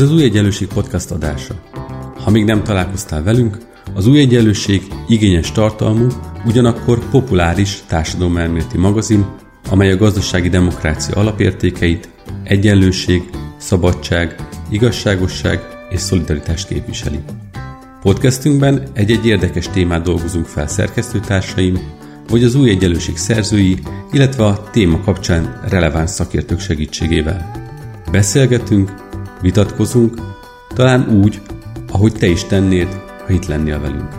Ez az Új Egyenlőség podcast adása. Ha még nem találkoztál velünk, az Új Egyenlőség igényes tartalmú, ugyanakkor populáris társadalomelméleti magazin, amely a gazdasági demokrácia alapértékeit, egyenlőség, szabadság, igazságosság és szolidaritást képviseli. Podcastünkben egy-egy érdekes témát dolgozunk fel szerkesztőtársaim, vagy az új egyenlőség szerzői, illetve a téma kapcsán releváns szakértők segítségével. Beszélgetünk, vitatkozunk, talán úgy, ahogy te is tennéd, ha itt lennél velünk.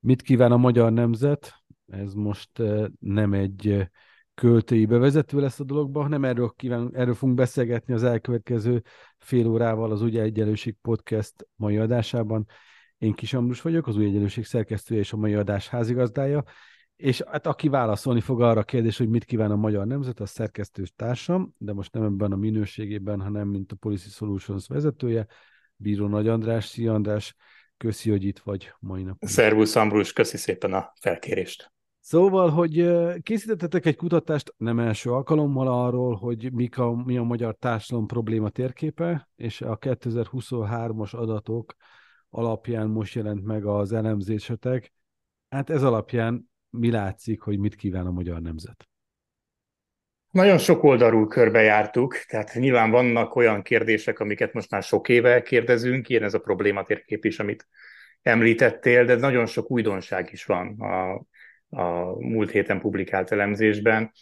Mit kíván a magyar nemzet? Ez most eh, nem egy eh, költői bevezető lesz a dologba, hanem erről, kíván, erről fogunk beszélgetni az elkövetkező fél órával az Új Egyenlőség Podcast mai adásában. Én Kis Ambrus vagyok, az Új Egyenlőség szerkesztője és a mai adás házigazdája, és hát aki válaszolni fog arra a kérdés, hogy mit kíván a magyar nemzet, az szerkesztő társam, de most nem ebben a minőségében, hanem mint a Policy Solutions vezetője, Bíró Nagy András. Szia András, köszi, hogy itt vagy mai nap. Szervusz Ambrus, köszi szépen a felkérést. Szóval, hogy készítettetek egy kutatást nem első alkalommal arról, hogy mik a, mi a magyar társadalom probléma térképe, és a 2023-as adatok alapján most jelent meg az elemzésetek. Hát ez alapján mi látszik, hogy mit kíván a magyar nemzet? Nagyon sok oldalról körbejártuk, tehát nyilván vannak olyan kérdések, amiket most már sok éve kérdezünk, ilyen ez a problématérkép is, amit említettél, de nagyon sok újdonság is van a a múlt héten publikált elemzésben,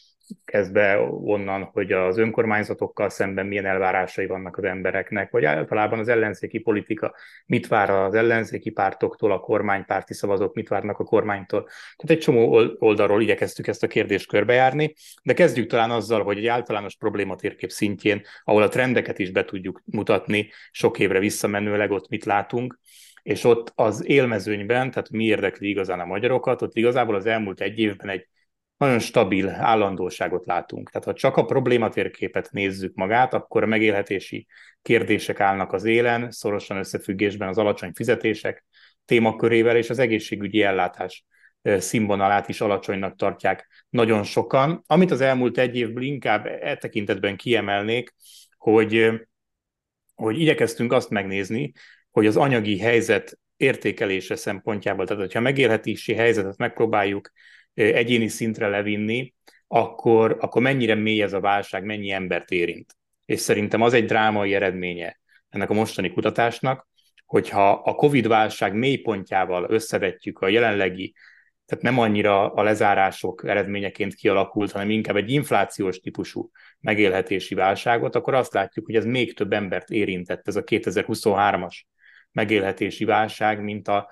kezdve onnan, hogy az önkormányzatokkal szemben milyen elvárásai vannak az embereknek, vagy általában az ellenzéki politika mit vár az ellenzéki pártoktól, a kormánypárti szavazók mit várnak a kormánytól. Tehát egy csomó oldalról igyekeztük ezt a kérdést körbejárni, de kezdjük talán azzal, hogy egy általános problématérkép szintjén, ahol a trendeket is be tudjuk mutatni, sok évre visszamenőleg ott mit látunk, és ott az élmezőnyben, tehát mi érdekli igazán a magyarokat, ott igazából az elmúlt egy évben egy nagyon stabil állandóságot látunk. Tehát ha csak a problématérképet nézzük magát, akkor a megélhetési kérdések állnak az élen, szorosan összefüggésben az alacsony fizetések témakörével, és az egészségügyi ellátás színvonalát is alacsonynak tartják nagyon sokan. Amit az elmúlt egy évből inkább e tekintetben kiemelnék, hogy, hogy igyekeztünk azt megnézni, hogy az anyagi helyzet értékelése szempontjából, tehát hogyha megélhetési helyzetet megpróbáljuk egyéni szintre levinni, akkor, akkor mennyire mély ez a válság, mennyi embert érint. És szerintem az egy drámai eredménye ennek a mostani kutatásnak, hogyha a Covid-válság mélypontjával összevetjük a jelenlegi, tehát nem annyira a lezárások eredményeként kialakult, hanem inkább egy inflációs típusú megélhetési válságot, akkor azt látjuk, hogy ez még több embert érintett, ez a 2023-as megélhetési válság, mint a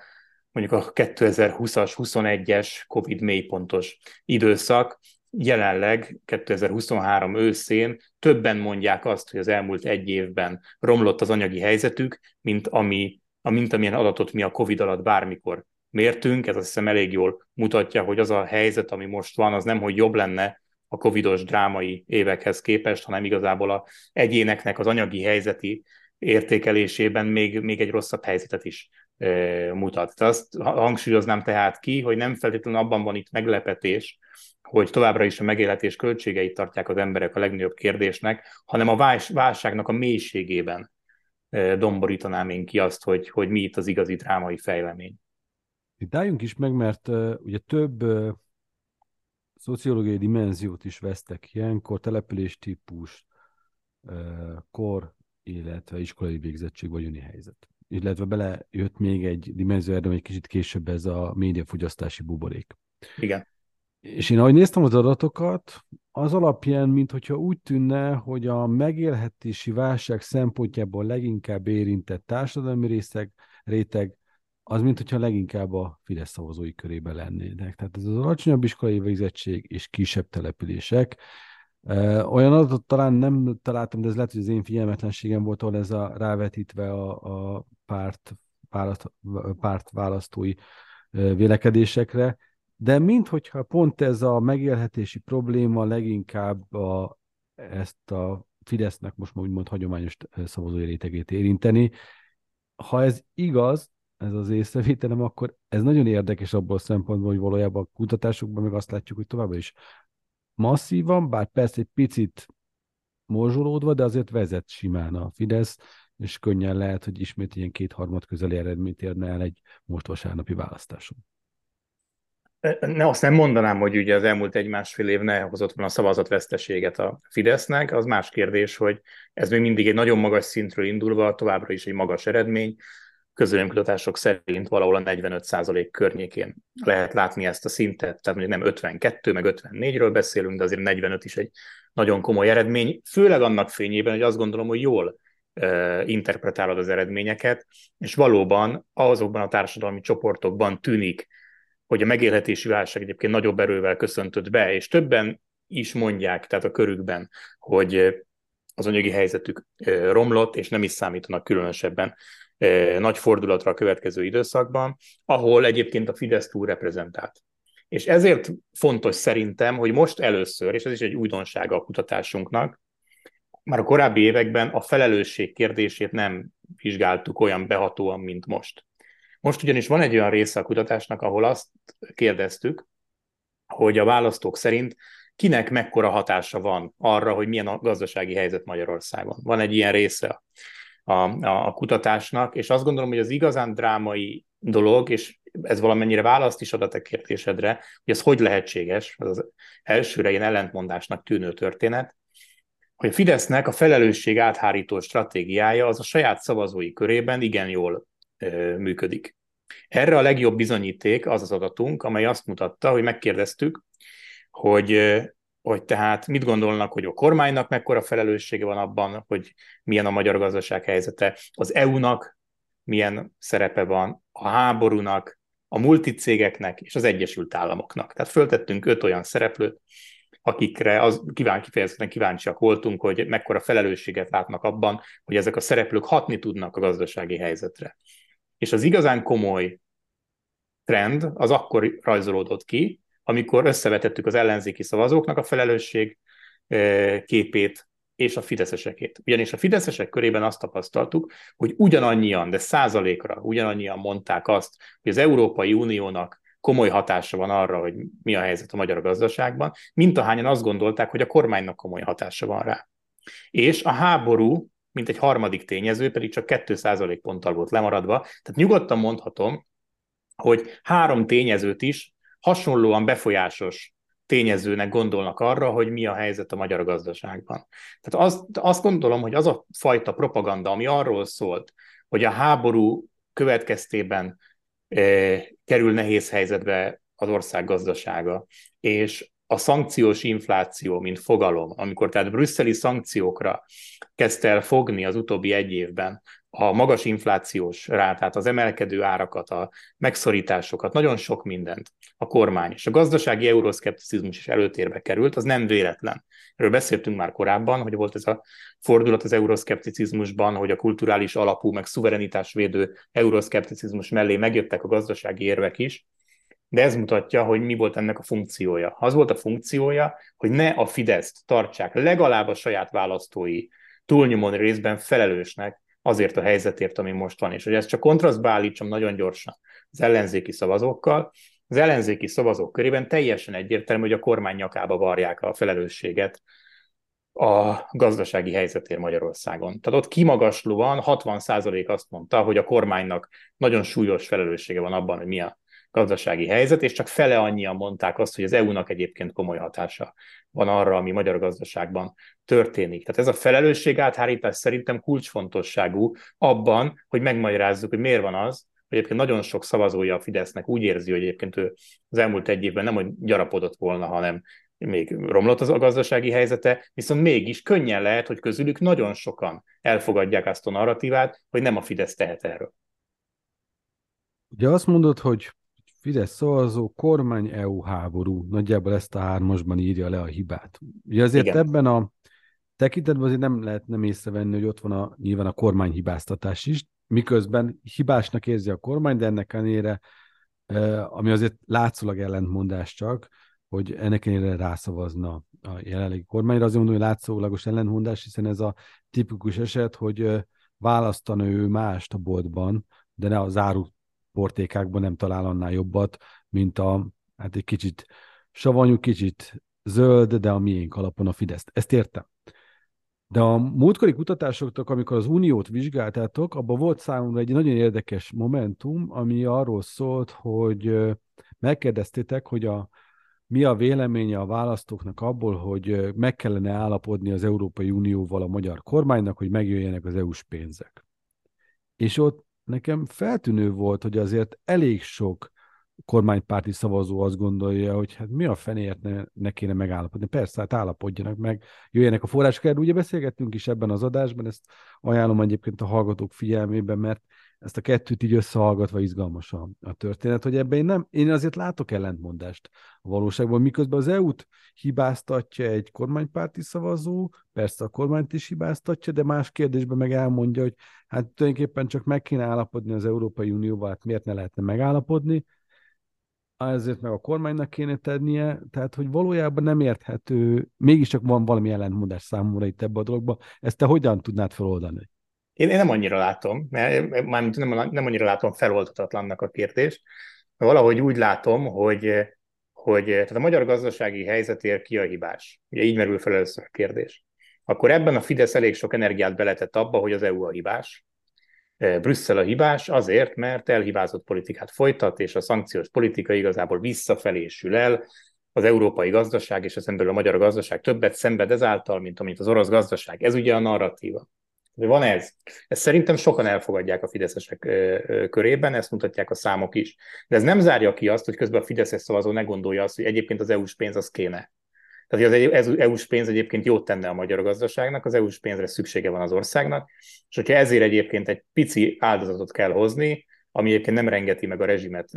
mondjuk a 2020-as, 21-es COVID mélypontos időszak. Jelenleg 2023 őszén többen mondják azt, hogy az elmúlt egy évben romlott az anyagi helyzetük, mint, ami, mint amilyen adatot mi a COVID alatt bármikor mértünk. Ez azt hiszem elég jól mutatja, hogy az a helyzet, ami most van, az nem, hogy jobb lenne a covidos drámai évekhez képest, hanem igazából a egyéneknek az anyagi helyzeti értékelésében még, még egy rosszabb helyzetet is e, mutat. De azt hangsúlyoznám tehát ki, hogy nem feltétlenül abban van itt meglepetés, hogy továbbra is a megélhetés költségeit tartják az emberek a legnagyobb kérdésnek, hanem a válságnak a mélységében domborítanám én ki azt, hogy, hogy mi itt az igazi drámai fejlemény. Itt álljunk is meg, mert uh, ugye több uh, szociológiai dimenziót is vesztek ilyenkor, településtípus, uh, kor, illetve iskolai végzettség, vagyoni helyzet. Illetve belejött még egy dimenzió, erre egy kicsit később ez a médiafogyasztási buborék. Igen. És én ahogy néztem az adatokat, az alapján, mintha úgy tűnne, hogy a megélhetési válság szempontjából leginkább érintett társadalmi részeg, réteg, az mint hogyha leginkább a Fidesz szavazói körében lennének. Tehát ez az alacsonyabb iskolai végzettség és kisebb települések, olyan adatot talán nem találtam, de ez lehet, hogy az én figyelmetlenségem volt, ahol ez a rávetítve a, a párt, választ, párt választói vélekedésekre, de minthogyha pont ez a megélhetési probléma leginkább a, ezt a Fidesznek most úgymond hagyományos szavazói rétegét érinteni. Ha ez igaz, ez az észrevételem, akkor ez nagyon érdekes abból a szempontból, hogy valójában a kutatásokban meg azt látjuk, hogy továbbra is masszívan, bár persze egy picit morzsolódva, de azért vezet simán a Fidesz, és könnyen lehet, hogy ismét ilyen kétharmad közeli eredményt érne el egy most vasárnapi választáson. Ne, azt nem mondanám, hogy ugye az elmúlt egy-másfél év ne hozott volna szavazatveszteséget a Fidesznek, az más kérdés, hogy ez még mindig egy nagyon magas szintről indulva, továbbra is egy magas eredmény, közönkutatások szerint valahol a 45% környékén lehet látni ezt a szintet, tehát mondjuk nem 52, meg 54-ről beszélünk, de azért 45 is egy nagyon komoly eredmény, főleg annak fényében, hogy azt gondolom, hogy jól interpretálod az eredményeket, és valóban azokban a társadalmi csoportokban tűnik, hogy a megélhetési válság egyébként nagyobb erővel köszöntött be, és többen is mondják, tehát a körükben, hogy az anyagi helyzetük romlott, és nem is számítanak különösebben nagy fordulatra a következő időszakban, ahol egyébként a Fidesz túl reprezentált. És ezért fontos szerintem, hogy most először, és ez is egy újdonsága a kutatásunknak, már a korábbi években a felelősség kérdését nem vizsgáltuk olyan behatóan, mint most. Most ugyanis van egy olyan része a kutatásnak, ahol azt kérdeztük, hogy a választók szerint kinek mekkora hatása van arra, hogy milyen a gazdasági helyzet Magyarországon. Van egy ilyen része a, a, a kutatásnak, és azt gondolom, hogy az igazán drámai dolog, és ez valamennyire választ is ad a kérdésedre, hogy ez hogy lehetséges, az, az elsőre ilyen ellentmondásnak tűnő történet, hogy a Fidesznek a felelősség áthárító stratégiája az a saját szavazói körében igen jól ö, működik. Erre a legjobb bizonyíték az az adatunk, amely azt mutatta, hogy megkérdeztük, hogy hogy tehát mit gondolnak, hogy a kormánynak mekkora felelőssége van abban, hogy milyen a magyar gazdaság helyzete, az EU-nak milyen szerepe van, a háborúnak, a multicégeknek és az Egyesült Államoknak. Tehát föltettünk öt olyan szereplőt, akikre az kíván, kifejezetten kíváncsiak voltunk, hogy mekkora felelősséget látnak abban, hogy ezek a szereplők hatni tudnak a gazdasági helyzetre. És az igazán komoly trend az akkor rajzolódott ki, amikor összevetettük az ellenzéki szavazóknak a felelősség képét és a fideszesekét. Ugyanis a fideszesek körében azt tapasztaltuk, hogy ugyanannyian, de százalékra ugyanannyian mondták azt, hogy az Európai Uniónak komoly hatása van arra, hogy mi a helyzet a magyar gazdaságban, mint ahányan azt gondolták, hogy a kormánynak komoly hatása van rá. És a háború, mint egy harmadik tényező, pedig csak 2% ponttal volt lemaradva, tehát nyugodtan mondhatom, hogy három tényezőt is hasonlóan befolyásos tényezőnek gondolnak arra, hogy mi a helyzet a magyar gazdaságban. Tehát azt, azt gondolom, hogy az a fajta propaganda, ami arról szólt, hogy a háború következtében e, kerül nehéz helyzetbe az ország gazdasága, és a szankciós infláció, mint fogalom, amikor tehát brüsszeli szankciókra kezdte el fogni az utóbbi egy évben a magas inflációs rátát, az emelkedő árakat, a megszorításokat, nagyon sok mindent a kormány. És a gazdasági euroszkepticizmus is előtérbe került, az nem véletlen. Erről beszéltünk már korábban, hogy volt ez a fordulat az euroszkepticizmusban, hogy a kulturális alapú, meg szuverenitásvédő euroszkepticizmus mellé megjöttek a gazdasági érvek is, de ez mutatja, hogy mi volt ennek a funkciója. Az volt a funkciója, hogy ne a Fideszt tartsák legalább a saját választói túlnyomó részben felelősnek azért a helyzetért, ami most van. És hogy ezt csak kontrasztba állítsam nagyon gyorsan az ellenzéki szavazókkal, az ellenzéki szavazók körében teljesen egyértelmű, hogy a kormány nyakába varják a felelősséget a gazdasági helyzetért Magyarországon. Tehát ott kimagaslóan 60% azt mondta, hogy a kormánynak nagyon súlyos felelőssége van abban, hogy mi a gazdasági helyzet, és csak fele annyian mondták azt, hogy az EU-nak egyébként komoly hatása van arra, ami magyar gazdaságban történik. Tehát ez a felelősség áthárítás szerintem kulcsfontosságú abban, hogy megmagyarázzuk, hogy miért van az, hogy egyébként nagyon sok szavazója a Fidesznek úgy érzi, hogy egyébként ő az elmúlt egy évben nem, hogy gyarapodott volna, hanem még romlott az a gazdasági helyzete, viszont mégis könnyen lehet, hogy közülük nagyon sokan elfogadják azt a narratívát, hogy nem a Fidesz tehet erről. Ugye azt mondod, hogy Fidesz szavazó, kormány EU háború. Nagyjából ezt a hármasban írja le a hibát. Ugye azért Igen. ebben a tekintetben azért nem lehet nem észrevenni, hogy ott van a, nyilván a kormány hibáztatás is, miközben hibásnak érzi a kormány, de ennek ellenére, ami azért látszólag ellentmondás csak, hogy ennek ellenére rászavazna a jelenlegi kormányra. Azért mondom, hogy látszólagos ellentmondás, hiszen ez a tipikus eset, hogy választana ő mást a boltban, de ne az áru portékákban nem talál annál jobbat, mint a, hát egy kicsit savanyú, kicsit zöld, de a miénk alapon a Fidesz. Ezt értem. De a múltkori kutatásoktok, amikor az Uniót vizsgáltátok, abban volt számomra egy nagyon érdekes momentum, ami arról szólt, hogy megkérdeztétek, hogy a, mi a véleménye a választóknak abból, hogy meg kellene állapodni az Európai Unióval a magyar kormánynak, hogy megjöjjenek az EU-s pénzek. És ott nekem feltűnő volt, hogy azért elég sok kormánypárti szavazó azt gondolja, hogy hát mi a fenéért ne, ne kéne megállapodni. Persze, hát állapodjanak meg, jöjjenek a források. Erről ugye beszélgettünk is ebben az adásban, ezt ajánlom egyébként a hallgatók figyelmében, mert ezt a kettőt így összehallgatva izgalmas a, a történet, hogy ebben én, nem, én azért látok ellentmondást a valóságban, miközben az EU-t hibáztatja egy kormánypárti szavazó, persze a kormányt is hibáztatja, de más kérdésben meg elmondja, hogy hát tulajdonképpen csak meg kéne állapodni az Európai Unióval, hát miért ne lehetne megállapodni, ezért meg a kormánynak kéne tennie, tehát hogy valójában nem érthető, mégiscsak van valami ellentmondás számomra itt ebbe a dologba. Ezt te hogyan tudnád feloldani? Én, én nem annyira látom, mert mármint nem, nem annyira látom feloldatatlannak a kérdést. Valahogy úgy látom, hogy, hogy tehát a magyar gazdasági helyzetért ki a hibás. Ugye így merül fel először a kérdés. Akkor ebben a Fidesz elég sok energiát beletett abba, hogy az EU a hibás, Brüsszel a hibás azért, mert elhibázott politikát folytat, és a szankciós politika igazából visszafelé sül el, az európai gazdaság és az emberül a magyar gazdaság többet szenved ezáltal, mint amit az orosz gazdaság. Ez ugye a narratíva. De van ez. Ezt szerintem sokan elfogadják a fideszesek körében, ezt mutatják a számok is. De ez nem zárja ki azt, hogy közben a fideszes szavazó ne gondolja azt, hogy egyébként az EU-s pénz az kéne. Tehát az EU-s pénz egyébként jót tenne a magyar gazdaságnak, az EU-s pénzre szüksége van az országnak, és hogyha ezért egyébként egy pici áldozatot kell hozni, ami egyébként nem rengeti meg a rezsimet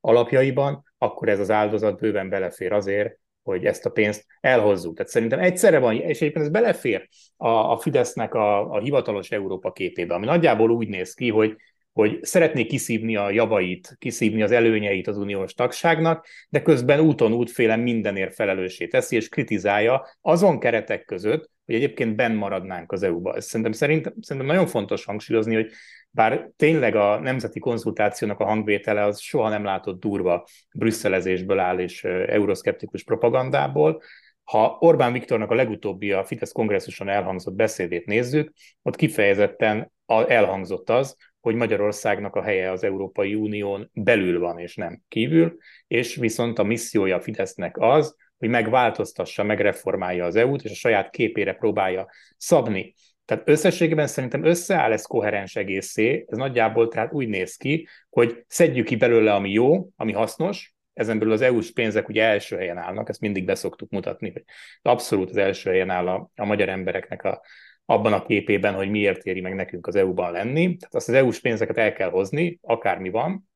alapjaiban, akkor ez az áldozat bőven belefér azért, hogy ezt a pénzt elhozzuk. Tehát szerintem egyszerre van, és egyébként ez belefér a, a Fidesznek a, a hivatalos Európa képébe, ami nagyjából úgy néz ki, hogy hogy szeretné kiszívni a javait, kiszívni az előnyeit az uniós tagságnak, de közben úton útféle mindenért felelőssé teszi, és kritizálja azon keretek között, hogy egyébként benn maradnánk az EU-ba. Szerintem, szerintem, szerintem nagyon fontos hangsúlyozni, hogy bár tényleg a nemzeti konzultációnak a hangvétele az soha nem látott durva brüsszelezésből áll és euroszkeptikus propagandából, ha Orbán Viktornak a legutóbbi a Fidesz kongresszuson elhangzott beszédét nézzük, ott kifejezetten elhangzott az, hogy Magyarországnak a helye az Európai Unión belül van, és nem kívül, és viszont a missziója a Fidesznek az, hogy megváltoztassa, megreformálja az EU-t, és a saját képére próbálja szabni. Tehát összességében szerintem összeáll ez koherens egészé, ez nagyjából tehát úgy néz ki, hogy szedjük ki belőle, ami jó, ami hasznos, ezen belül az EU-s pénzek ugye első helyen állnak, ezt mindig beszoktuk mutatni, hogy abszolút az első helyen áll a, a magyar embereknek a, abban a képében, hogy miért éri meg nekünk az EU-ban lenni. Tehát azt az EU-s pénzeket el kell hozni, akármi van,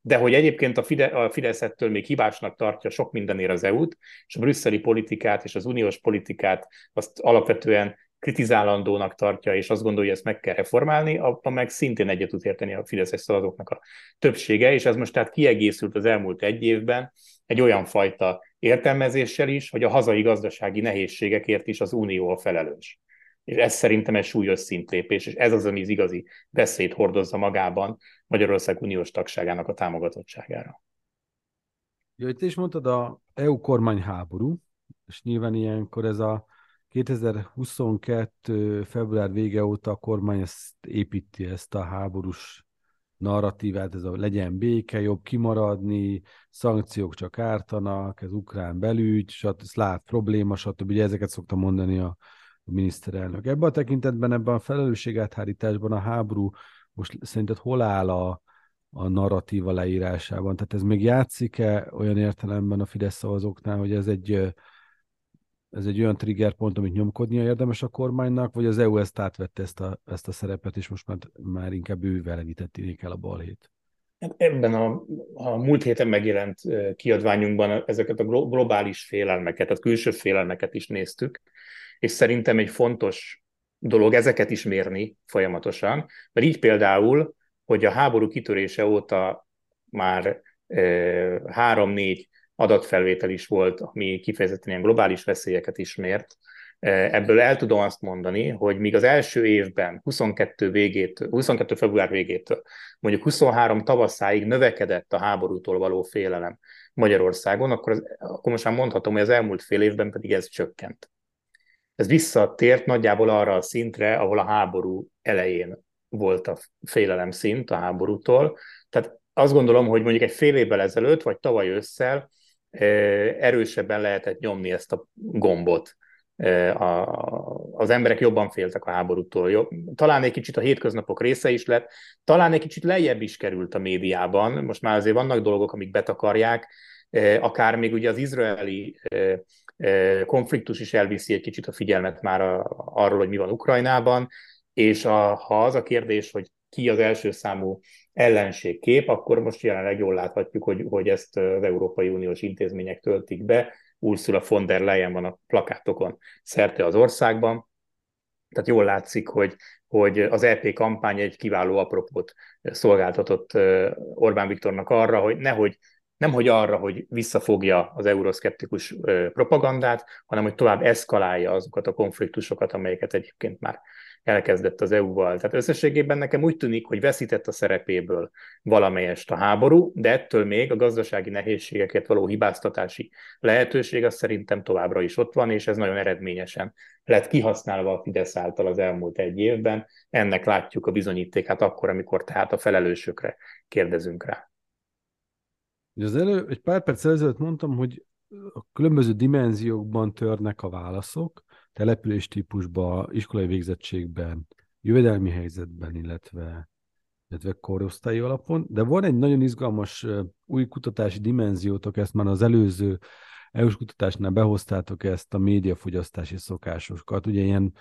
de hogy egyébként a, Fide, a Fidesz még hibásnak tartja sok mindenért az EU-t, és a brüsszeli politikát és az uniós politikát azt alapvetően kritizálandónak tartja, és azt gondolja, hogy ezt meg kell reformálni, abban meg szintén egyet tud érteni a fideszes szavazóknak a többsége, és ez most tehát kiegészült az elmúlt egy évben egy olyan fajta értelmezéssel is, hogy a hazai gazdasági nehézségekért is az Unió a felelős. És ez szerintem egy súlyos szintlépés, és ez az, ami az igazi veszélyt hordozza magában Magyarország uniós tagságának a támogatottságára. Ja, itt is mondtad a EU kormány háború, és nyilván ilyenkor ez a 2022. február vége óta a kormány ezt építi, ezt a háborús narratívát, ez a legyen béke, jobb kimaradni, szankciók csak ártanak, ez ukrán belügy, stb. szláv probléma, stb. Ugye ezeket szokta mondani a, a miniszterelnök. Ebben a tekintetben, ebben a felelősségáthárításban a háború most szerinted hol áll a, a narratíva leírásában? Tehát ez még játszik-e olyan értelemben a Fidesz szavazóknál, hogy ez egy ez egy olyan triggerpont, amit nyomkodnia érdemes a kormánynak, vagy az EU ezt átvette ezt a, ezt a szerepet, és most már, már inkább ő velevítették el a balhét? Hát ebben a, a múlt héten megjelent kiadványunkban ezeket a globális félelmeket, a külső félelmeket is néztük, és szerintem egy fontos dolog ezeket is mérni folyamatosan, mert így például, hogy a háború kitörése óta már három-négy adatfelvétel is volt, ami kifejezetten ilyen globális veszélyeket ismert, Ebből el tudom azt mondani, hogy míg az első évben, 22, végét, 22 február végétől, mondjuk 23 tavaszáig növekedett a háborútól való félelem Magyarországon, akkor, az, akkor most már mondhatom, hogy az elmúlt fél évben pedig ez csökkent. Ez visszatért nagyjából arra a szintre, ahol a háború elején volt a félelem szint a háborútól. Tehát azt gondolom, hogy mondjuk egy fél évvel ezelőtt, vagy tavaly ősszel erősebben lehetett nyomni ezt a gombot. Az emberek jobban féltek a háborútól. Talán egy kicsit a hétköznapok része is lett, talán egy kicsit lejjebb is került a médiában. Most már azért vannak dolgok, amik betakarják, akár még ugye az izraeli konfliktus is elviszi egy kicsit a figyelmet már arról, hogy mi van Ukrajnában, és a, ha az a kérdés, hogy ki az első számú ellenségkép, akkor most jelenleg jól láthatjuk, hogy, hogy ezt az Európai Uniós intézmények töltik be. Ursula von der Leyen van a plakátokon szerte az országban. Tehát jól látszik, hogy, hogy az EP kampány egy kiváló apropót szolgáltatott Orbán Viktornak arra, hogy nehogy nem hogy arra, hogy visszafogja az euroszkeptikus propagandát, hanem hogy tovább eszkalálja azokat a konfliktusokat, amelyeket egyébként már elkezdett az EU-val. Tehát összességében nekem úgy tűnik, hogy veszített a szerepéből valamelyest a háború, de ettől még a gazdasági nehézségeket való hibáztatási lehetőség az szerintem továbbra is ott van, és ez nagyon eredményesen lett kihasználva a Fidesz által az elmúlt egy évben. Ennek látjuk a bizonyítékát akkor, amikor tehát a felelősökre kérdezünk rá. Az elő, egy pár perc ezelőtt mondtam, hogy a különböző dimenziókban törnek a válaszok, település típusban, iskolai végzettségben, jövedelmi helyzetben, illetve, illetve korosztályi alapon, de van egy nagyon izgalmas új kutatási dimenziótok, ezt már az előző EU-s kutatásnál behoztátok ezt a médiafogyasztási szokásokat, ugye ilyen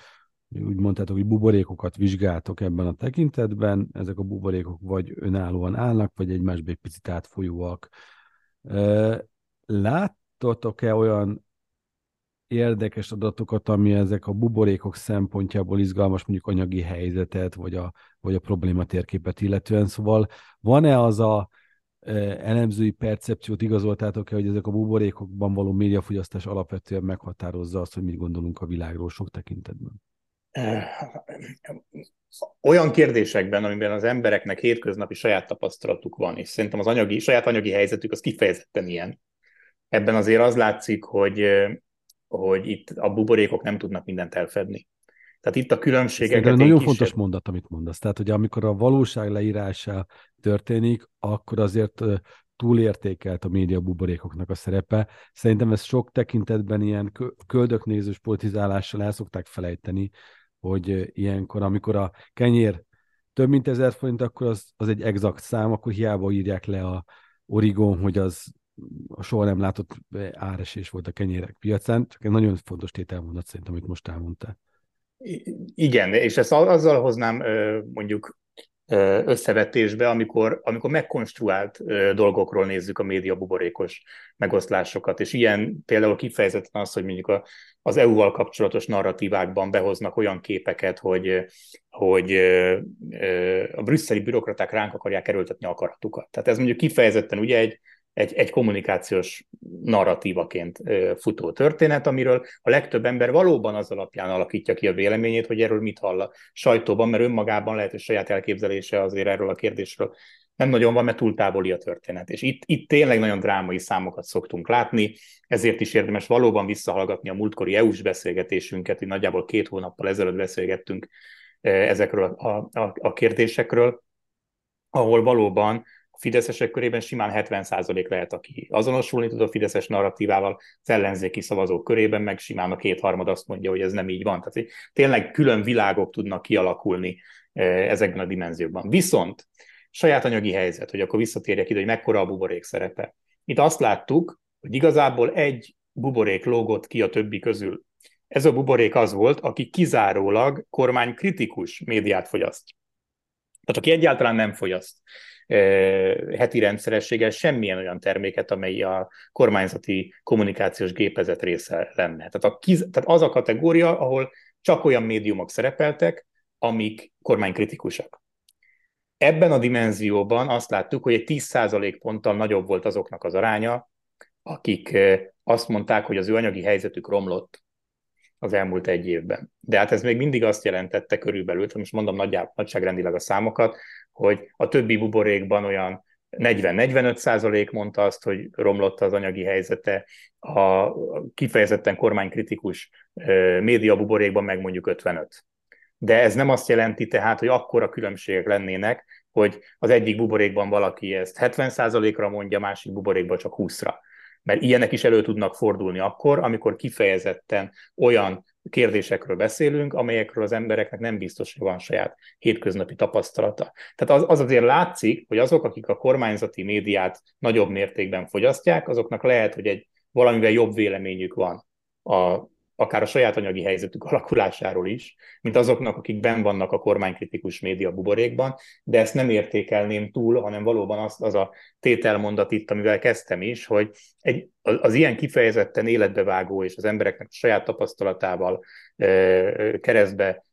úgy mondtátok, hogy buborékokat vizsgáltok ebben a tekintetben, ezek a buborékok vagy önállóan állnak, vagy egymásba egy picit átfolyóak. Láttatok-e olyan érdekes adatokat, ami ezek a buborékok szempontjából izgalmas, mondjuk anyagi helyzetet, vagy a, vagy a probléma térképet illetően. Szóval van-e az a elemzői percepciót igazoltátok-e, hogy ezek a buborékokban való médiafogyasztás alapvetően meghatározza azt, hogy mit gondolunk a világról sok tekintetben? olyan kérdésekben, amiben az embereknek hétköznapi saját tapasztalatuk van, és szerintem az anyagi, saját anyagi helyzetük az kifejezetten ilyen. Ebben azért az látszik, hogy, hogy itt a buborékok nem tudnak mindent elfedni. Tehát itt a különbségek. Ez nagyon kisebb... fontos mondat, amit mondasz. Tehát, hogy amikor a valóság leírása történik, akkor azért túlértékelt a média buborékoknak a szerepe. Szerintem ez sok tekintetben ilyen köldöknézős politizálással el szokták felejteni, hogy ilyenkor, amikor a kenyér több mint ezer forint, akkor az, az egy exakt szám, akkor hiába írják le a Origon, hogy az a soha nem látott áresés volt a kenyérek piacán, csak egy nagyon fontos tételmondat szerintem, amit most elmondtál. Igen, és ezt azzal hoznám mondjuk összevetésbe, amikor, amikor megkonstruált dolgokról nézzük a média buborékos megoszlásokat, és ilyen például kifejezetten az, hogy mondjuk a, az EU-val kapcsolatos narratívákban behoznak olyan képeket, hogy, hogy a brüsszeli bürokraták ránk akarják erőltetni akaratukat. Tehát ez mondjuk kifejezetten ugye egy, egy, egy kommunikációs narratívaként futó történet, amiről a legtöbb ember valóban az alapján alakítja ki a véleményét, hogy erről mit hall a sajtóban, mert önmagában lehet, hogy saját elképzelése azért erről a kérdésről nem nagyon van, mert túl távoli a történet. És itt, itt tényleg nagyon drámai számokat szoktunk látni, ezért is érdemes valóban visszahallgatni a múltkori EU-s beszélgetésünket, hogy nagyjából két hónappal ezelőtt beszélgettünk ezekről a, a, a kérdésekről, ahol valóban fideszesek körében simán 70% lehet, aki azonosulni tud a fideszes narratívával, az ellenzéki szavazók körében meg simán a kétharmad azt mondja, hogy ez nem így van. Tehát tényleg külön világok tudnak kialakulni eh, ezekben a dimenziókban. Viszont saját anyagi helyzet, hogy akkor visszatérjek ide, hogy mekkora a buborék szerepe. Itt azt láttuk, hogy igazából egy buborék lógott ki a többi közül. Ez a buborék az volt, aki kizárólag kormánykritikus médiát fogyaszt. Tehát aki egyáltalán nem fogyaszt heti rendszerességgel semmilyen olyan terméket, amely a kormányzati kommunikációs gépezet része lenne. Tehát, a tehát az a kategória, ahol csak olyan médiumok szerepeltek, amik kormánykritikusak. Ebben a dimenzióban azt láttuk, hogy egy 10% ponttal nagyobb volt azoknak az aránya, akik azt mondták, hogy az ő anyagi helyzetük romlott az elmúlt egy évben. De hát ez még mindig azt jelentette körülbelül, most mondom nagyjából, nagyságrendileg a számokat, hogy a többi buborékban olyan 40-45 százalék mondta azt, hogy romlott az anyagi helyzete, a kifejezetten kormánykritikus médiabuborékban meg mondjuk 55. De ez nem azt jelenti tehát, hogy akkora különbségek lennének, hogy az egyik buborékban valaki ezt 70%-ra mondja, másik buborékban csak 20-ra. Mert ilyenek is elő tudnak fordulni akkor, amikor kifejezetten olyan kérdésekről beszélünk, amelyekről az embereknek nem biztos, hogy van saját hétköznapi tapasztalata. Tehát az, az azért látszik, hogy azok, akik a kormányzati médiát nagyobb mértékben fogyasztják, azoknak lehet, hogy egy valamivel jobb véleményük van a akár a saját anyagi helyzetük alakulásáról is, mint azoknak, akik ben vannak a kormánykritikus média buborékban, de ezt nem értékelném túl, hanem valóban az, az a tételmondat itt, amivel kezdtem is, hogy egy, az ilyen kifejezetten életbevágó és az embereknek a saját tapasztalatával keresztbe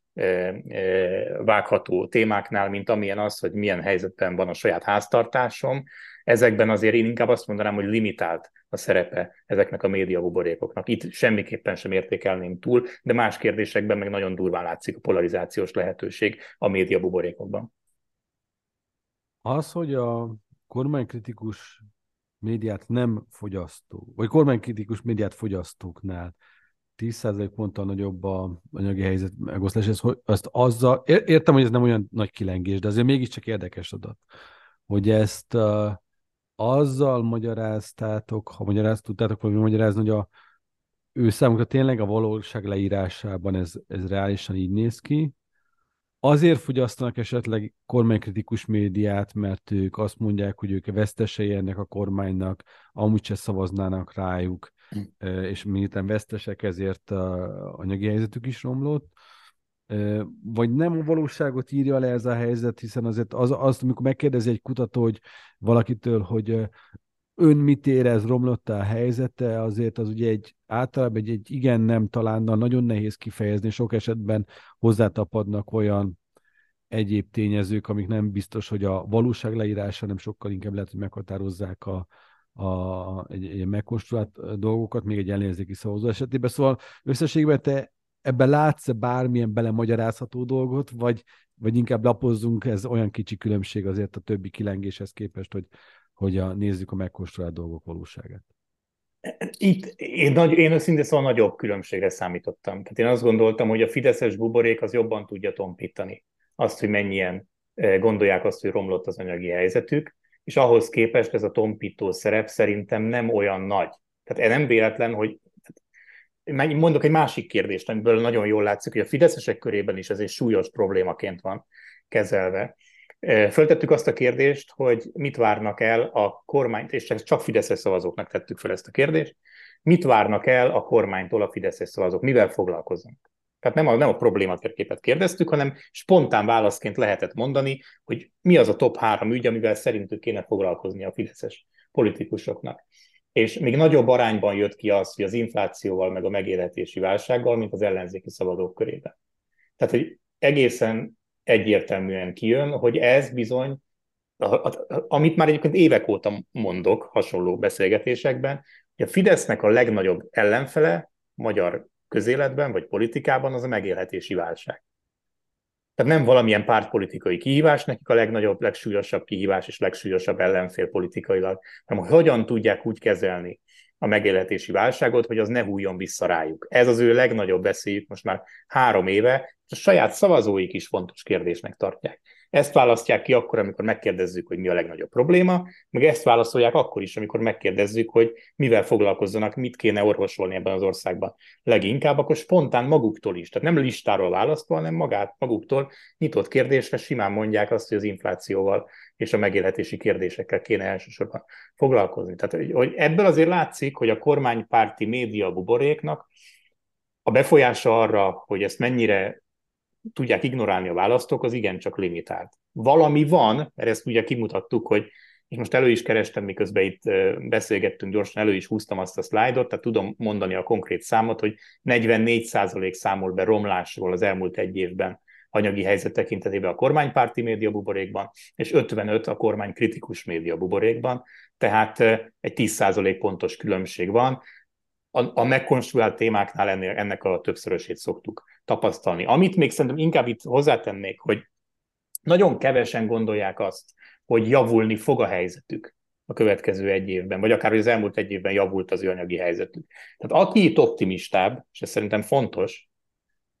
vágható témáknál, mint amilyen az, hogy milyen helyzetben van a saját háztartásom, ezekben azért én inkább azt mondanám, hogy limitált a szerepe ezeknek a média buborékoknak. Itt semmiképpen sem értékelném túl, de más kérdésekben meg nagyon durván látszik a polarizációs lehetőség a média buborékokban. Az, hogy a kormánykritikus médiát nem fogyasztó, vagy kormánykritikus médiát fogyasztóknál 10% ponttal nagyobb a anyagi helyzet megoszlás, ezt, azt azzal, értem, hogy ez nem olyan nagy kilengés, de azért mégiscsak érdekes adat, hogy ezt azzal magyaráztátok, ha magyarázt tudtátok valami magyarázni, hogy a, ő számukra tényleg a valóság leírásában ez, ez reálisan így néz ki, azért fogyasztanak esetleg kormánykritikus médiát, mert ők azt mondják, hogy ők vesztesei ennek a kormánynak, amúgy se szavaznának rájuk, hm. és miután vesztesek, ezért a anyagi helyzetük is romlott, vagy nem a valóságot írja le ez a helyzet, hiszen azért az, azt, amikor megkérdezi egy kutató, hogy valakitől, hogy ön mit érez, romlott a helyzete, azért az ugye egy általában egy, egy igen nem talán, nagyon nehéz kifejezni, sok esetben hozzátapadnak olyan egyéb tényezők, amik nem biztos, hogy a valóság leírása, nem sokkal inkább lehet, hogy meghatározzák a, a, egy, egy megkonstruált dolgokat, még egy ellenzéki szavazó esetében. Szóval összességben te ebben látsz-e bármilyen belemagyarázható dolgot, vagy, vagy inkább lapozzunk, ez olyan kicsi különbség azért a többi kilengéshez képest, hogy, hogy a, nézzük a megkonstruált dolgok valóságát? Itt én, nagy, én őszintén szóval nagyobb különbségre számítottam. Tehát én azt gondoltam, hogy a fideszes buborék az jobban tudja tompítani azt, hogy mennyien eh, gondolják azt, hogy romlott az anyagi helyzetük, és ahhoz képest ez a tompító szerep szerintem nem olyan nagy. Tehát nem véletlen, hogy mondok egy másik kérdést, amiből nagyon jól látszik, hogy a fideszesek körében is ez egy súlyos problémaként van kezelve. Föltettük azt a kérdést, hogy mit várnak el a kormányt, és csak fideszes szavazóknak tettük fel ezt a kérdést, mit várnak el a kormánytól a fideszes szavazók, mivel foglalkoznak. Tehát nem a, nem a problématérképet kérdeztük, hanem spontán válaszként lehetett mondani, hogy mi az a top három ügy, amivel szerintük kéne foglalkozni a fideszes politikusoknak és még nagyobb arányban jött ki az, hogy az inflációval, meg a megélhetési válsággal, mint az ellenzéki szabadok körében. Tehát, hogy egészen egyértelműen kijön, hogy ez bizony, amit már egyébként évek óta mondok hasonló beszélgetésekben, hogy a Fidesznek a legnagyobb ellenfele magyar közéletben vagy politikában az a megélhetési válság. Tehát nem valamilyen pártpolitikai kihívás, nekik a legnagyobb, legsúlyosabb kihívás és legsúlyosabb ellenfél politikailag, hanem hogy hogyan tudják úgy kezelni a megélhetési válságot, hogy az ne hújjon vissza rájuk. Ez az ő legnagyobb veszélyük most már három éve, és a saját szavazóik is fontos kérdésnek tartják. Ezt választják ki akkor, amikor megkérdezzük, hogy mi a legnagyobb probléma, meg ezt válaszolják akkor is, amikor megkérdezzük, hogy mivel foglalkozzanak, mit kéne orvosolni ebben az országban. Leginkább akkor spontán maguktól is, tehát nem listáról választva, hanem magát, maguktól nyitott kérdésre simán mondják azt, hogy az inflációval és a megélhetési kérdésekkel kéne elsősorban foglalkozni. Tehát hogy ebből azért látszik, hogy a kormánypárti média buboréknak a befolyása arra, hogy ezt mennyire tudják ignorálni a választók, az igencsak limitált. Valami van, mert ezt ugye kimutattuk, hogy és most elő is kerestem, miközben itt beszélgettünk gyorsan, elő is húztam azt a szlájdot, tehát tudom mondani a konkrét számot, hogy 44% számol be romlásról az elmúlt egy évben anyagi helyzet tekintetében a kormánypárti média buborékban, és 55 a kormány kritikus média buborékban, tehát egy 10% pontos különbség van. a, a megkonstruált témáknál ennél, ennek a többszörösét szoktuk tapasztalni. Amit még szerintem inkább itt hozzátennék, hogy nagyon kevesen gondolják azt, hogy javulni fog a helyzetük a következő egy évben, vagy akár hogy az elmúlt egy évben javult az ő anyagi helyzetük. Tehát aki itt optimistább, és ez szerintem fontos,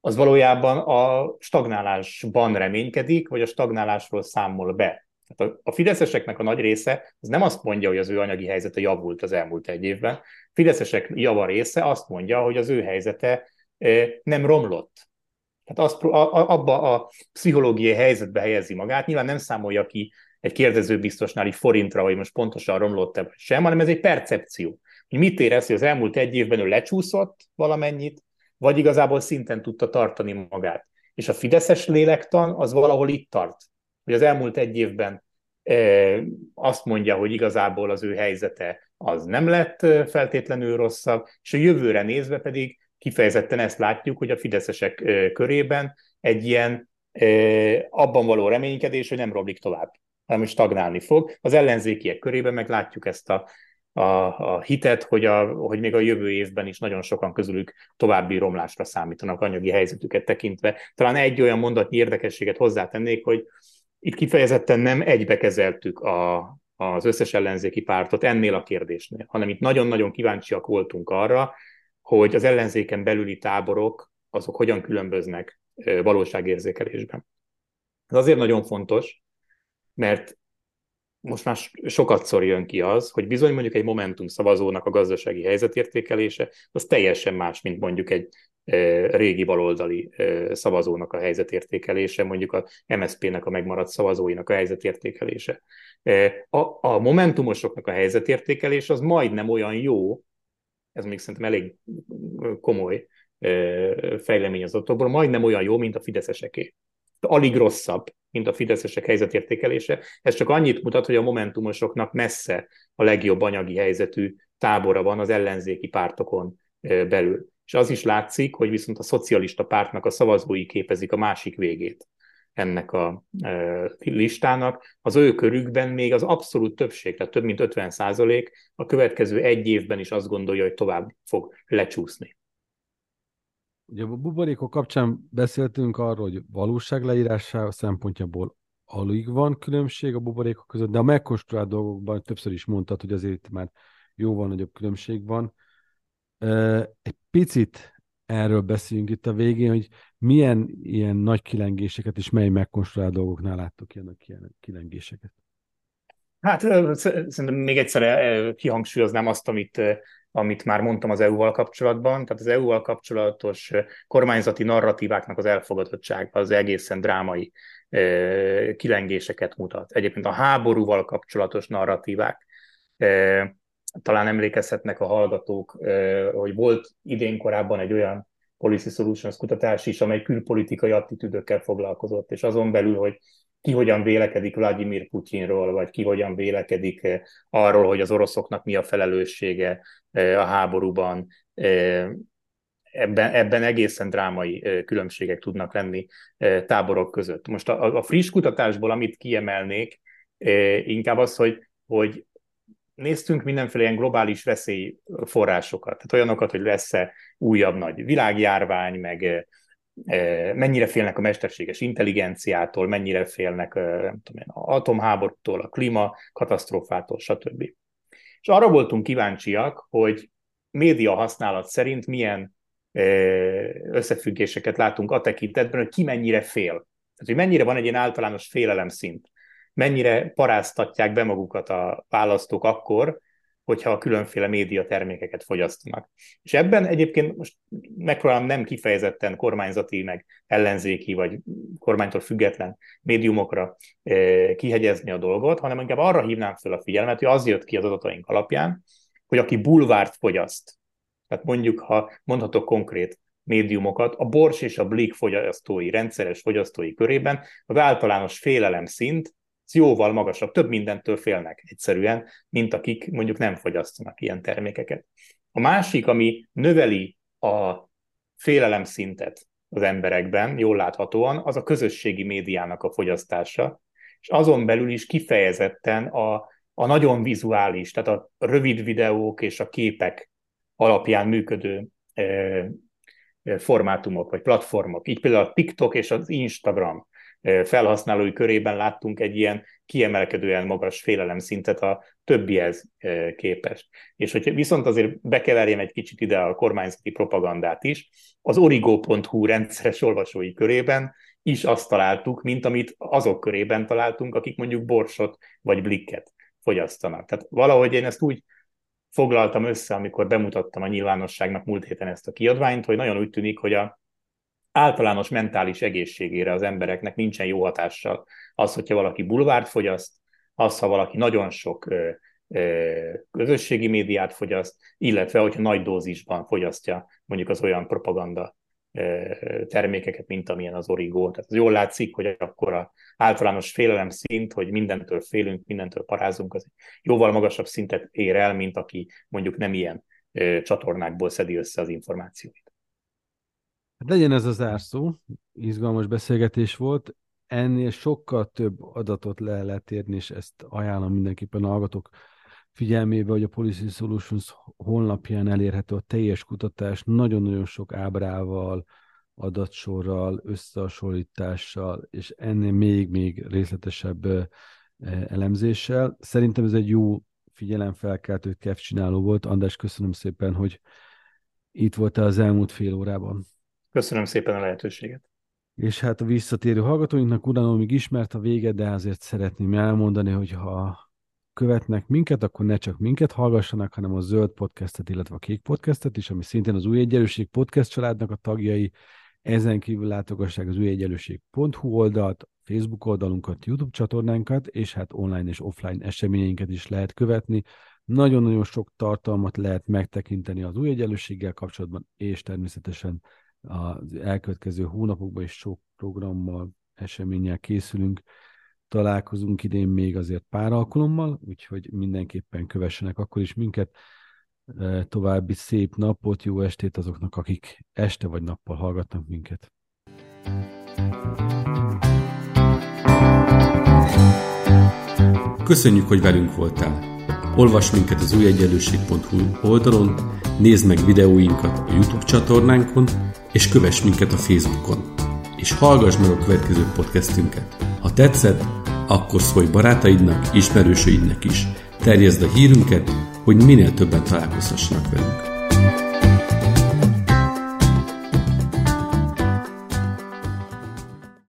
az valójában a stagnálásban reménykedik, vagy a stagnálásról számol be. Tehát a, fideszeseknek a nagy része az nem azt mondja, hogy az ő anyagi helyzete javult az elmúlt egy évben. A fideszesek java része azt mondja, hogy az ő helyzete nem romlott. Tehát azt, a, abba a pszichológiai helyzetbe helyezi magát. Nyilván nem számolja ki egy kérdezőbiztosnál így forintra, hogy most pontosan romlott-e vagy sem, hanem ez egy percepció. Hogy mit érez, hogy az elmúlt egy évben ő lecsúszott valamennyit, vagy igazából szinten tudta tartani magát. És a fideszes lélektan az valahol itt tart, hogy az elmúlt egy évben azt mondja, hogy igazából az ő helyzete az nem lett feltétlenül rosszabb, és a jövőre nézve pedig kifejezetten ezt látjuk, hogy a fideszesek körében egy ilyen abban való reménykedés, hogy nem romlik tovább, hanem stagnálni fog. Az ellenzékiek körében meg látjuk ezt a a, a hitet, hogy, a, hogy még a jövő évben is nagyon sokan közülük további romlásra számítanak anyagi helyzetüket tekintve. Talán egy olyan mondatnyi érdekességet hozzátennék, hogy itt kifejezetten nem egybe kezeltük a, az összes ellenzéki pártot ennél a kérdésnél, hanem itt nagyon-nagyon kíváncsiak voltunk arra, hogy az ellenzéken belüli táborok azok hogyan különböznek valóságérzékelésben. Ez azért nagyon fontos, mert most már sokat szor jön ki az, hogy bizony mondjuk egy Momentum szavazónak a gazdasági helyzetértékelése, az teljesen más, mint mondjuk egy régi baloldali szavazónak a helyzetértékelése, mondjuk a MSZP-nek a megmaradt szavazóinak a helyzetértékelése. A, a Momentumosoknak a helyzetértékelése az majdnem olyan jó, ez még szerintem elég komoly fejlemény az otthokból, majdnem olyan jó, mint a fideszeseké. Alig rosszabb, mint a fideszesek helyzetértékelése. Ez csak annyit mutat, hogy a momentumosoknak messze a legjobb anyagi helyzetű tábora van az ellenzéki pártokon belül. És az is látszik, hogy viszont a szocialista pártnak a szavazói képezik a másik végét ennek a listának. Az ő körükben még az abszolút többség, tehát több mint 50 százalék a következő egy évben is azt gondolja, hogy tovább fog lecsúszni. Ugye a buborékok kapcsán beszéltünk arról, hogy valóság leírása szempontjából alig van különbség a buborékok között, de a megkonstruált dolgokban többször is mondtad, hogy azért már jóval nagyobb különbség van. Egy picit erről beszéljünk itt a végén, hogy milyen ilyen nagy kilengéseket és mely megkonstruált dolgoknál láttok ilyen, ilyen kilengéseket. Hát szerintem még egyszer kihangsúlyoznám azt, amit amit már mondtam az EU-val kapcsolatban, tehát az EU-val kapcsolatos kormányzati narratíváknak az elfogadottság az egészen drámai kilengéseket mutat. Egyébként a háborúval kapcsolatos narratívák, talán emlékezhetnek a hallgatók, hogy volt idén korábban egy olyan Policy Solutions kutatás is, amely külpolitikai attitűdökkel foglalkozott, és azon belül, hogy ki hogyan vélekedik Vladimir Putyinról, vagy ki hogyan vélekedik arról, hogy az oroszoknak mi a felelőssége a háborúban. Ebben, ebben egészen drámai különbségek tudnak lenni táborok között. Most a, a friss kutatásból, amit kiemelnék, inkább az, hogy, hogy néztünk mindenféle ilyen globális veszélyforrásokat, tehát olyanokat, hogy lesz-e újabb nagy világjárvány, meg mennyire félnek a mesterséges intelligenciától, mennyire félnek nem tudom én, a atomháborútól, a klímakatasztrófától, stb. És arra voltunk kíváncsiak, hogy média használat szerint milyen összefüggéseket látunk a tekintetben, hogy ki mennyire fél. Tehát, hogy mennyire van egy ilyen általános félelem szint. Mennyire paráztatják be magukat a választók akkor, hogyha a különféle média termékeket fogyasztanak. És ebben egyébként most megpróbálom nem kifejezetten kormányzati, meg ellenzéki, vagy kormánytól független médiumokra kihegyezni a dolgot, hanem inkább arra hívnám fel a figyelmet, hogy az jött ki az adataink alapján, hogy aki bulvárt fogyaszt, tehát mondjuk, ha mondhatok konkrét médiumokat, a Bors és a Blik fogyasztói, rendszeres fogyasztói körében az általános félelem szint jóval magasabb, több mindentől félnek egyszerűen, mint akik mondjuk nem fogyasztanak ilyen termékeket. A másik, ami növeli a félelem szintet az emberekben, jól láthatóan, az a közösségi médiának a fogyasztása, és azon belül is kifejezetten a, a nagyon vizuális, tehát a rövid videók és a képek alapján működő formátumok vagy platformok. Így például a TikTok és az Instagram felhasználói körében láttunk egy ilyen kiemelkedően magas félelemszintet a többihez képest. És hogy viszont azért bekeverjem egy kicsit ide a kormányzati propagandát is, az origo.hu rendszeres olvasói körében is azt találtuk, mint amit azok körében találtunk, akik mondjuk borsot vagy blikket fogyasztanak. Tehát valahogy én ezt úgy foglaltam össze, amikor bemutattam a nyilvánosságnak múlt héten ezt a kiadványt, hogy nagyon úgy tűnik, hogy a általános mentális egészségére az embereknek nincsen jó hatással az, hogyha valaki bulvárt fogyaszt, az, ha valaki nagyon sok ö, ö, közösségi médiát fogyaszt, illetve hogyha nagy dózisban fogyasztja mondjuk az olyan propaganda termékeket, mint amilyen az origó. Tehát az jól látszik, hogy akkor a általános félelem szint, hogy mindentől félünk, mindentől parázunk, az jóval magasabb szintet ér el, mint aki mondjuk nem ilyen csatornákból szedi össze az információit. Hát legyen ez az árszó, izgalmas beszélgetés volt, ennél sokkal több adatot le lehet érni, és ezt ajánlom mindenképpen a hallgatók figyelmébe, hogy a Policy Solutions honlapján elérhető a teljes kutatás, nagyon-nagyon sok ábrával, adatsorral, összehasonlítással, és ennél még-még részletesebb elemzéssel. Szerintem ez egy jó figyelemfelkeltő csináló volt. András, köszönöm szépen, hogy itt voltál az elmúlt fél órában. Köszönöm szépen a lehetőséget. És hát a visszatérő hallgatóinknak utána még ismert a vége, de azért szeretném elmondani, hogy ha követnek minket, akkor ne csak minket hallgassanak, hanem a Zöld Podcastet, illetve a Kék Podcastet is, ami szintén az Új Egyenlőség Podcast családnak a tagjai. Ezen kívül látogassák az újegyenlőség.hu oldalt, Facebook oldalunkat, YouTube csatornánkat, és hát online és offline eseményeinket is lehet követni. Nagyon-nagyon sok tartalmat lehet megtekinteni az új egyenlőséggel kapcsolatban, és természetesen az elkövetkező hónapokban is sok programmal, eseménnyel készülünk. Találkozunk idén még azért pár alkalommal, úgyhogy mindenképpen kövessenek akkor is minket. További szép napot, jó estét azoknak, akik este vagy nappal hallgatnak minket. Köszönjük, hogy velünk voltál! Olvasd minket az újegyenlőség.hu oldalon, nézd meg videóinkat a YouTube csatornánkon, és kövess minket a Facebookon. És hallgass meg a következő podcastünket. Ha tetszett, akkor szólj barátaidnak, ismerősöidnek is. Terjezd a hírünket, hogy minél többen találkozhassanak velünk.